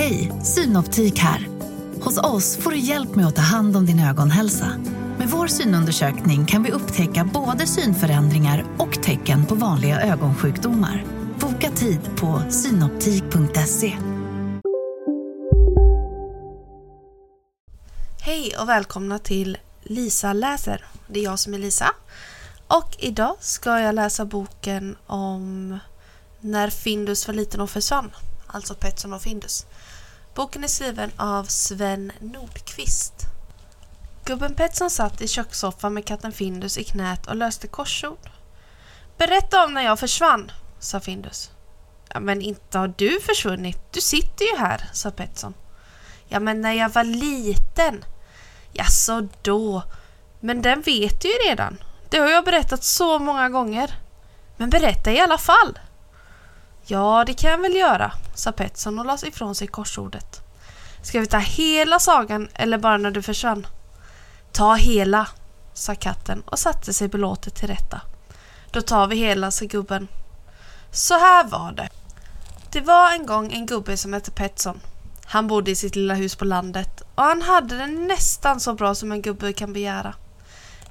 Hej, Synoptik här. Hos oss får du hjälp med att ta hand om din ögonhälsa. Med vår synundersökning kan vi upptäcka både synförändringar och tecken på vanliga ögonsjukdomar. Boka tid på synoptik.se. Hej och välkomna till Lisa läser. Det är jag som är Lisa. Och idag ska jag läsa boken om När Findus var liten och försvann. Alltså Petson och Findus. Boken är skriven av Sven Nordqvist. Gubben Petson satt i kökssoffan med katten Findus i knät och löste korsord. Berätta om när jag försvann, sa Findus. Ja, men inte har du försvunnit. Du sitter ju här, sa Petson. Ja, men när jag var liten. Ja, så då. Men den vet du ju redan. Det har jag berättat så många gånger. Men berätta i alla fall. Ja, det kan jag väl göra, sa Petson och lade ifrån sig korsordet. Ska vi ta hela sagan eller bara när du försvann? Ta hela, sa katten och satte sig belåtet till rätta. Då tar vi hela, sa gubben. Så här var det. Det var en gång en gubbe som hette Petson. Han bodde i sitt lilla hus på landet och han hade det nästan så bra som en gubbe kan begära.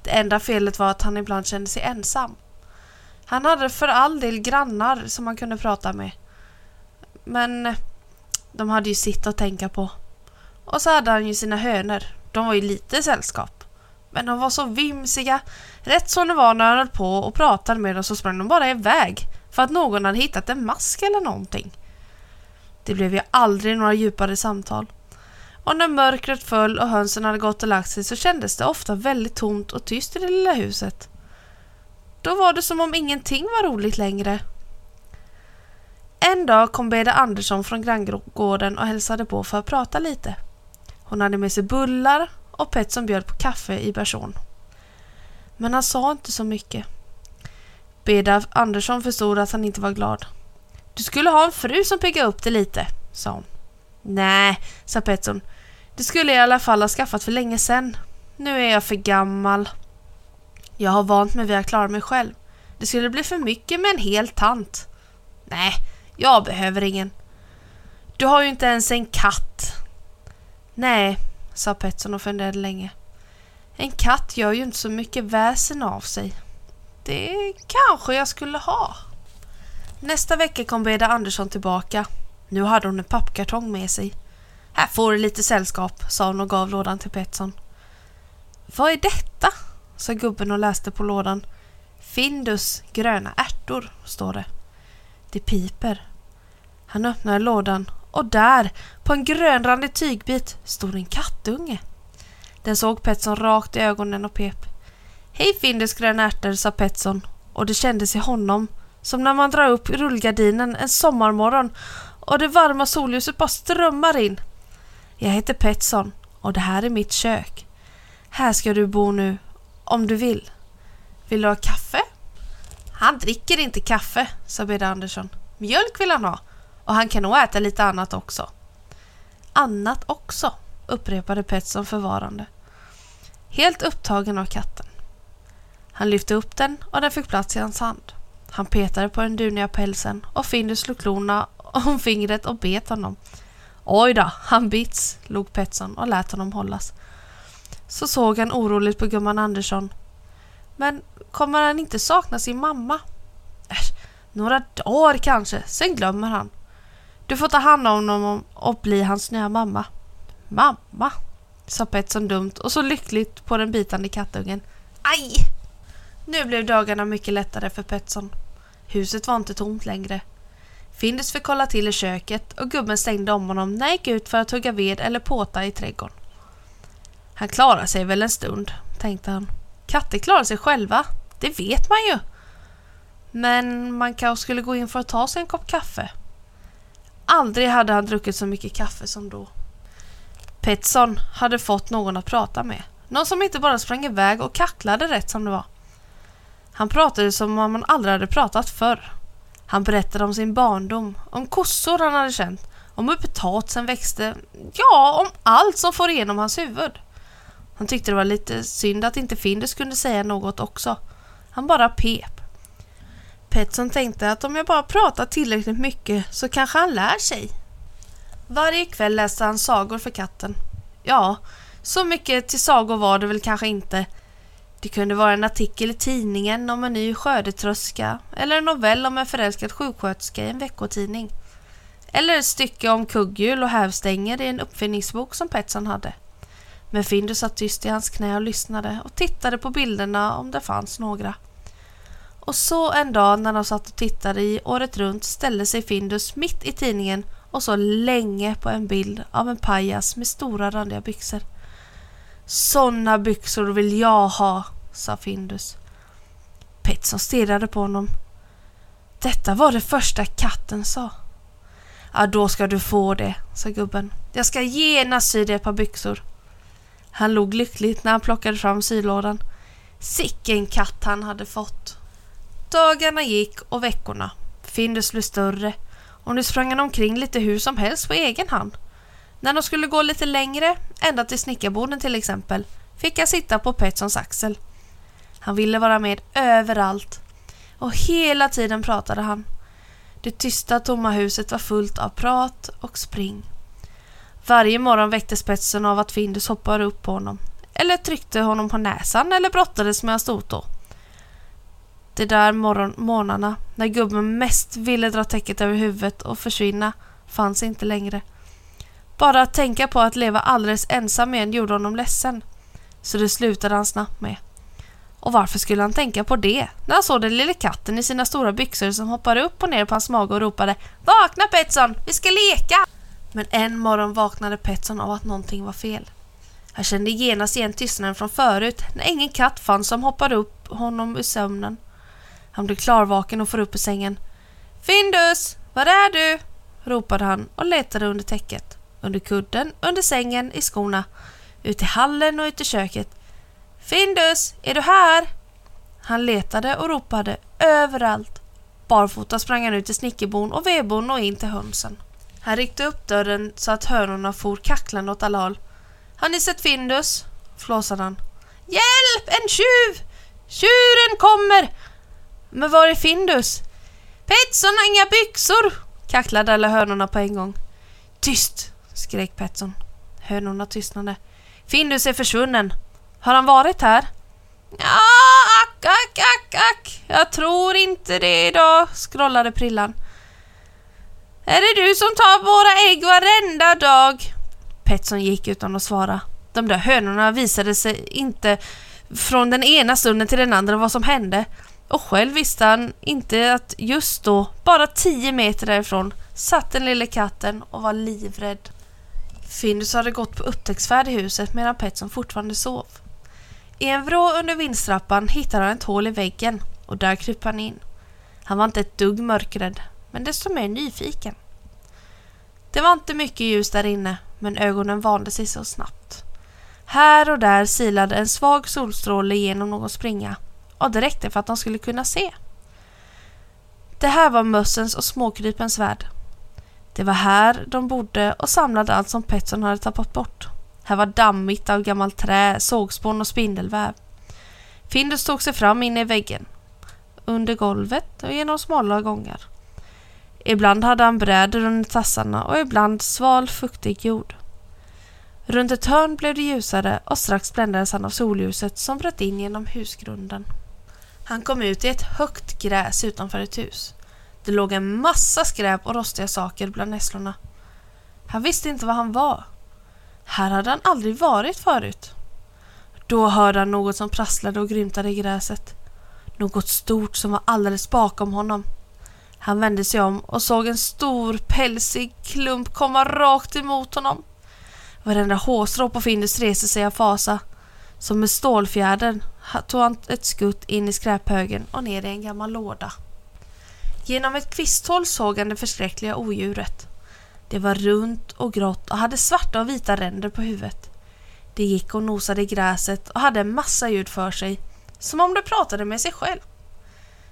Det enda felet var att han ibland kände sig ensam. Han hade för all del grannar som han kunde prata med. Men eh, de hade ju sitt att tänka på. Och så hade han ju sina hönor. De var ju lite sällskap. Men de var så vimsiga. Rätt som det var när han höll på och pratade med dem så sprang de bara iväg. För att någon hade hittat en mask eller någonting. Det blev ju aldrig några djupare samtal. Och när mörkret föll och hönsen hade gått och lagt sig så kändes det ofta väldigt tomt och tyst i det lilla huset. Då var det som om ingenting var roligt längre. En dag kom Beda Andersson från granngården och hälsade på för att prata lite. Hon hade med sig bullar och Petson bjöd på kaffe i person. Men han sa inte så mycket. Beda Andersson förstod att han inte var glad. Du skulle ha en fru som piggar upp dig lite, sa hon. Nej, sa Petson. Det skulle jag i alla fall ha skaffat för länge sedan. Nu är jag för gammal. Jag har vant mig vid att klara mig själv. Det skulle bli för mycket med en hel tant. Nej, jag behöver ingen. Du har ju inte ens en katt. Nej, sa Petson och funderade länge. En katt gör ju inte så mycket väsen av sig. Det kanske jag skulle ha. Nästa vecka kom Beda Andersson tillbaka. Nu hade hon en pappkartong med sig. Här får du lite sällskap, sa hon och gav lådan till Petson. Vad är detta? Sa gubben och läste på lådan. Findus gröna ärtor, står det. Det piper. Han öppnade lådan och där, på en grönrandig tygbit, stod en kattunge. Den såg Petson rakt i ögonen och pep. Hej Findus gröna ärtor, sa Petson och det kändes i honom som när man drar upp rullgardinen en sommarmorgon och det varma solljuset bara strömmar in. Jag heter Petson och det här är mitt kök. Här ska du bo nu om du vill. Vill du ha kaffe? Han dricker inte kaffe, sa Beda Andersson. Mjölk vill han ha och han kan nog äta lite annat också. Annat också, upprepade Petson förvarande. Helt upptagen av katten. Han lyfte upp den och den fick plats i hans hand. Han petade på den duniga pälsen och Findus slog klorna om fingret och bet honom. Oj då, han bits, log Petson och lät honom hållas. Så såg han oroligt på gumman Andersson. Men kommer han inte sakna sin mamma? Äsch, några dagar kanske, sen glömmer han. Du får ta hand om honom och bli hans nya mamma. Mamma, sa Petson dumt och så lyckligt på den bitande kattungen. Aj! Nu blev dagarna mycket lättare för Petson. Huset var inte tomt längre. Findus fick kolla till i köket och gubben stängde om honom när han gick ut för att hugga ved eller påta i trädgården. Han klarar sig väl en stund, tänkte han. Katter klarar sig själva, det vet man ju. Men man kanske skulle gå in för att ta sig en kopp kaffe. Aldrig hade han druckit så mycket kaffe som då. Petson hade fått någon att prata med. Någon som inte bara sprang iväg och kacklade rätt som det var. Han pratade som om han aldrig hade pratat förr. Han berättade om sin barndom, om kossor han hade känt, om hur potatisen växte, ja, om allt som får igenom hans huvud. Han tyckte det var lite synd att inte Findus kunde säga något också. Han bara pep. Petson tänkte att om jag bara pratar tillräckligt mycket så kanske han lär sig. Varje kväll läste han sagor för katten. Ja, så mycket till sagor var det väl kanske inte. Det kunde vara en artikel i tidningen om en ny skördetröska eller en novell om en förälskad sjuksköterska i en veckotidning. Eller ett stycke om kugghjul och hävstänger i en uppfinningsbok som Petson hade. Men Findus satt tyst i hans knä och lyssnade och tittade på bilderna om det fanns några. Och så en dag när de satt och tittade i året runt ställde sig Findus mitt i tidningen och så länge på en bild av en pajas med stora randiga byxor. Sådana byxor vill jag ha, sa Findus. Petson stirrade på honom. Detta var det första katten sa. Ja, då ska du få det, sa gubben. Jag ska genast sy dig ett par byxor. Han log lyckligt när han plockade fram sylådan. Sicken katt han hade fått. Dagarna gick och veckorna. Findus blev större och nu sprang han omkring lite hur som helst på egen hand. När de skulle gå lite längre, ända till snickarboden till exempel, fick han sitta på Petsons axel. Han ville vara med överallt och hela tiden pratade han. Det tysta tomma huset var fullt av prat och spring. Varje morgon väcktes spetsen av att Findus hoppade upp på honom eller tryckte honom på näsan eller brottades med hans stortå. De där morgon morgnarna när gubben mest ville dra täcket över huvudet och försvinna fanns inte längre. Bara att tänka på att leva alldeles ensam igen gjorde honom ledsen. Så det slutade han snabbt med. Och varför skulle han tänka på det när han såg den lilla katten i sina stora byxor som hoppade upp och ner på hans mage och ropade Vakna Petson, vi ska leka! Men en morgon vaknade Petson av att någonting var fel. Han kände genast igen tystnaden från förut när ingen katt fanns som hoppade upp honom ur sömnen. Han blev klarvaken och får upp ur sängen. Findus, var är du? ropade han och letade under täcket, under kudden, under sängen, i skorna, ut i hallen och ut i köket. Findus, är du här? Han letade och ropade överallt. Barfota sprang han ut till snickerbon och vedbon och in till hönsen. Han ryckte upp dörren så att hönorna for kacklande åt alla håll. Har ni sett Findus? flåsade han. Hjälp! En tjuv! Tjuren kommer! Men var är Findus? Petson har inga byxor! kacklade alla hönorna på en gång. Tyst! skrek Petson. Hönorna tystnade. Findus är försvunnen. Har han varit här? Ja, ack, ack, ack, ack. Jag tror inte det idag, skrollade Prillan. Är det du som tar våra ägg varenda dag? Petson gick utan att svara. De där hönorna visade sig inte från den ena stunden till den andra vad som hände. Och själv visste han inte att just då, bara tio meter därifrån, satt den lille katten och var livrädd. Findus hade gått på upptäcktsfärd i huset medan Petson fortfarande sov. I en vrå under vindstrappan hittade han ett hål i väggen och där kryp han in. Han var inte ett dugg mörkrädd, men desto mer nyfiken. Det var inte mycket ljus där inne, men ögonen vande sig så snabbt. Här och där silade en svag solstråle genom någon springa och det räckte för att de skulle kunna se. Det här var mössens och småkrypens värld. Det var här de bodde och samlade allt som Petson hade tappat bort. Här var dammigt av gammalt trä, sågspån och spindelväv. Findus tog sig fram in i väggen, under golvet och genom smala gångar. Ibland hade han brädor under tassarna och ibland sval fuktig jord. Runt ett hörn blev det ljusare och strax bländades han av solljuset som bröt in genom husgrunden. Han kom ut i ett högt gräs utanför ett hus. Det låg en massa skräp och rostiga saker bland nässlorna. Han visste inte var han var. Här hade han aldrig varit förut. Då hörde han något som prasslade och grymtade i gräset. Något stort som var alldeles bakom honom. Han vände sig om och såg en stor pälsig klump komma rakt emot honom. Varenda hårstrå på Findus reste sig av fasa. Som med stålfjädern tog han ett skutt in i skräphögen och ner i en gammal låda. Genom ett kvisthål såg han det förskräckliga odjuret. Det var runt och grått och hade svarta och vita ränder på huvudet. Det gick och nosade i gräset och hade en massa ljud för sig, som om det pratade med sig själv.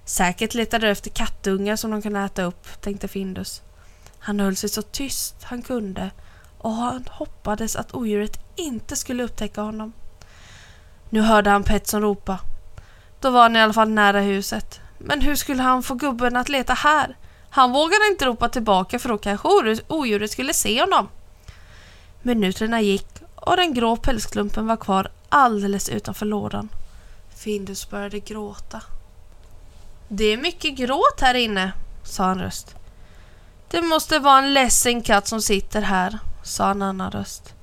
Säkert letade de efter kattungar som de kunde äta upp, tänkte Findus. Han höll sig så tyst han kunde och han hoppades att odjuret inte skulle upptäcka honom. Nu hörde han Petson ropa. Då var han i alla fall nära huset. Men hur skulle han få gubben att leta här? Han vågade inte ropa tillbaka för då kanske odjuret skulle se honom. Minuterna gick och den grå pälsklumpen var kvar alldeles utanför lådan. Findus började gråta. Det är mycket gråt här inne, sa en röst. Det måste vara en ledsen katt som sitter här, sa en annan röst.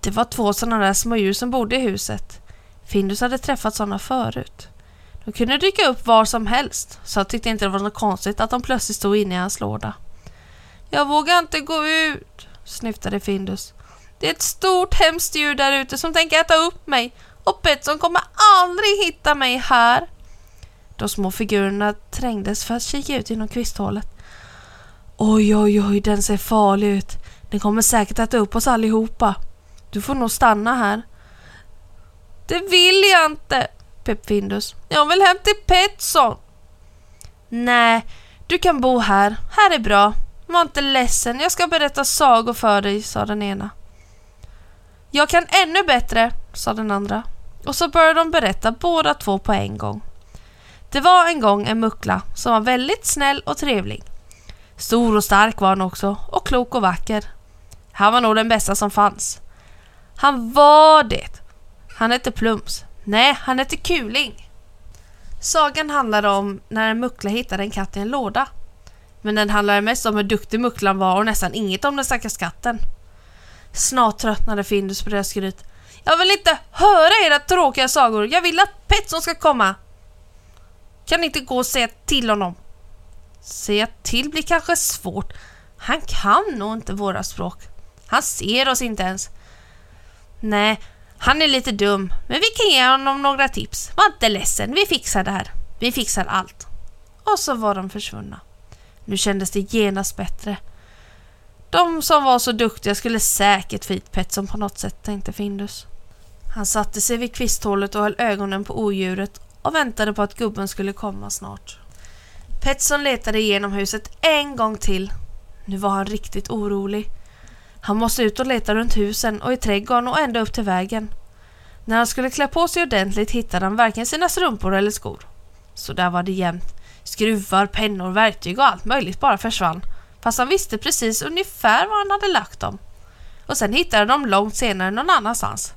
Det var två sådana där små djur som bodde i huset. Findus hade träffat sådana förut. De kunde dyka upp var som helst, så jag tyckte inte det var något konstigt att de plötsligt stod inne i hans låda. Jag vågar inte gå ut, snyftade Findus. Det är ett stort hemskt djur där ute som tänker äta upp mig och Betsson kommer aldrig hitta mig här. De små figurerna trängdes för att kika ut genom kvisthålet. Oj, oj, oj, den ser farlig ut. Den kommer säkert äta upp oss allihopa. Du får nog stanna här. Det vill jag inte, pep Findus. Jag vill hem till Petson. Nej, du kan bo här. Här är bra. Var inte ledsen, jag ska berätta sagor för dig, sa den ena. Jag kan ännu bättre, sa den andra. Och så började de berätta båda två på en gång. Det var en gång en muckla som var väldigt snäll och trevlig. Stor och stark var han också och klok och vacker. Han var nog den bästa som fanns. Han var det. Han hette Plums. Nej, han hette Kuling. Sagan handlade om när en muckla hittade en katt i en låda. Men den handlade mest om hur duktig mucklan var och nästan inget om den stackars katten. Snart tröttnade Findus på deras skryt. Jag vill inte höra era tråkiga sagor. Jag vill att Petson ska komma. Kan inte gå och säga till honom. Säga till blir kanske svårt. Han kan nog inte våra språk. Han ser oss inte ens. Nej, han är lite dum, men vi kan ge honom några tips. Var inte ledsen, vi fixar det här. Vi fixar allt. Och så var de försvunna. Nu kändes det genast bättre. De som var så duktiga skulle säkert få hit Petson på något sätt, tänkte Findus. Han satte sig vid kvisthålet och höll ögonen på odjuret och väntade på att gubben skulle komma snart. Petson letade igenom huset en gång till. Nu var han riktigt orolig. Han måste ut och leta runt husen och i trädgården och ända upp till vägen. När han skulle klä på sig ordentligt hittade han varken sina strumpor eller skor. Så där var det jämt. Skruvar, pennor, verktyg och allt möjligt bara försvann. Fast han visste precis ungefär var han hade lagt dem. Och sen hittade han dem långt senare någon annanstans.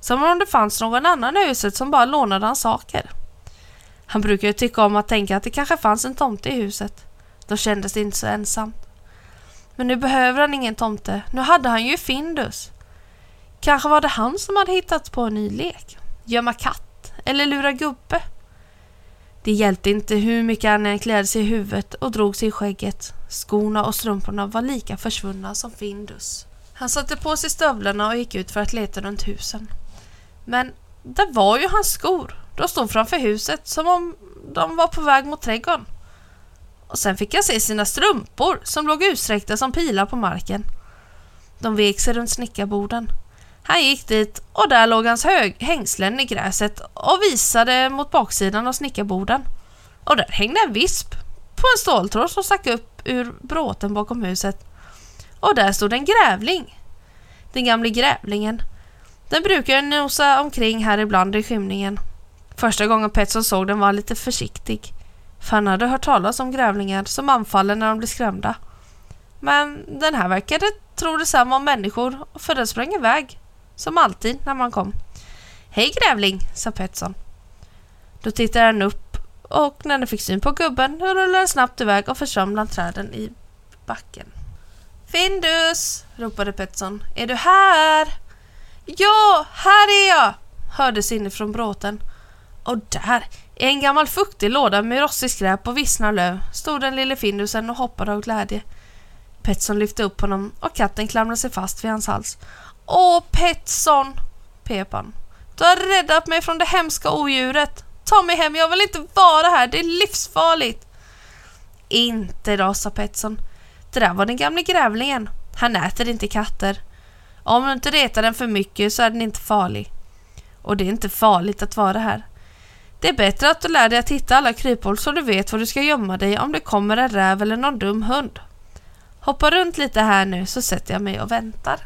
Som om det fanns någon annan i huset som bara lånade hans saker. Han brukade tycka om att tänka att det kanske fanns en tomte i huset. Då kändes det inte så ensamt. Men nu behöver han ingen tomte. Nu hade han ju Findus. Kanske var det han som hade hittat på en ny lek. Gömma katt eller lura gubbe. Det hjälpte inte hur mycket han än klädde sig i huvudet och drog sig i skägget. Skorna och strumporna var lika försvunna som Findus. Han satte på sig stövlarna och gick ut för att leta runt husen. Men där var ju hans skor. De stod framför huset som om de var på väg mot trädgården. Och sen fick jag se sina strumpor som låg utsträckta som pilar på marken. De vek sig runt snickarborden. Han gick dit och där låg hans hög hängslen i gräset och visade mot baksidan av snickarborden. Och där hängde en visp på en ståltråd som stack upp ur bråten bakom huset. Och där stod en grävling. Den gamle grävlingen. Den brukar nosa omkring här ibland i skymningen. Första gången Petson såg den var han lite försiktig. För han hade hört talas om grävlingar som anfaller när de blir skrämda. Men den här verkade tro detsamma om människor för den sprang iväg. Som alltid när man kom. Hej grävling, sa Petson. Då tittade den upp och när den fick syn på gubben rullade den snabbt iväg och försvann bland träden i backen. Findus! ropade Petson. Är du här? Ja, här är jag! hördes inifrån bråten. Och där, i en gammal fuktig låda med rostig skräp och vissna löv, stod den lille Findusen och hoppade av glädje. Petson lyfte upp honom och katten klamrade sig fast vid hans hals. Åh, Petson! pep han. Du har räddat mig från det hemska odjuret. Ta mig hem, jag vill inte vara här, det är livsfarligt. Inte då, sa Petson. Det där var den gamle grävlingen. Han äter inte katter. Om du inte retar den för mycket så är den inte farlig. Och det är inte farligt att vara här. Det är bättre att du lär dig att hitta alla kryphål så du vet var du ska gömma dig om det kommer en räv eller någon dum hund. Hoppa runt lite här nu så sätter jag mig och väntar.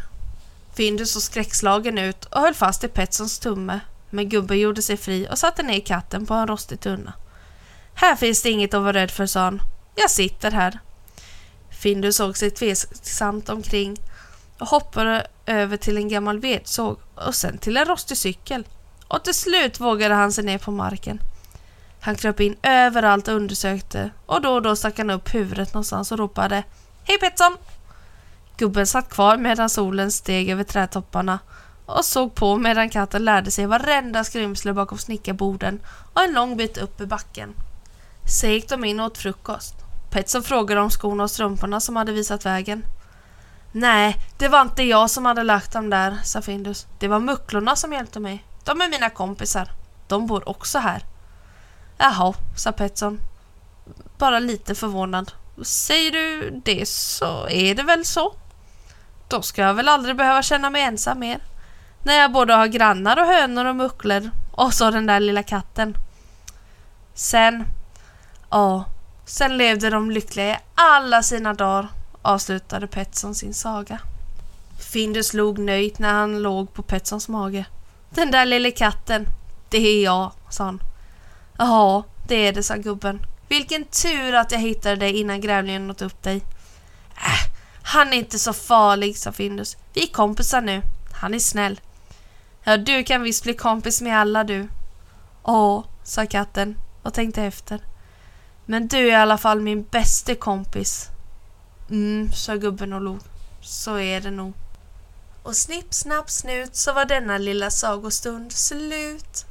Findus såg skräckslagen ut och höll fast i Petsons tumme men gubben gjorde sig fri och satte ner katten på en rostig tunna. Här finns det inget att vara rädd för, sa han. Jag sitter här. Findus såg sig tveksamt omkring och hoppade över till en gammal vedsåg och sen till en rostig cykel. Och till slut vågade han sig ner på marken. Han kröp in överallt och undersökte och då och då stack han upp huvudet någonstans och ropade Hej Pettson! Gubben satt kvar medan solen steg över trädtopparna och såg på medan katten lärde sig varenda skrymsle bakom snickarborden och en lång bit upp i backen. Sen gick de in och åt frukost. Pettson frågade om skorna och strumporna som hade visat vägen. Nej, det var inte jag som hade lagt dem där, sa Findus. Det var mucklorna som hjälpte mig. De är mina kompisar. De bor också här. Jaha, sa Petson. Bara lite förvånad. Säger du det så är det väl så. Då ska jag väl aldrig behöva känna mig ensam mer. När jag både har grannar och hönor och mucklor och så den där lilla katten. Sen, ja, sen levde de lyckliga i alla sina dagar, avslutade Petson sin saga. Findus log nöjt när han låg på Petsons mage. Den där lille katten, det är jag, sa han. Jaha, det är det, sa gubben. Vilken tur att jag hittade dig innan grävlingen åt upp dig. Äh, han är inte så farlig, sa Findus. Vi är kompisar nu. Han är snäll. Ja, du kan visst bli kompis med alla du. Ja, sa katten och tänkte efter. Men du är i alla fall min bästa kompis. Mm, sa gubben och log. Så är det nog. Och snipp, snapp, snut så var denna lilla sagostund slut.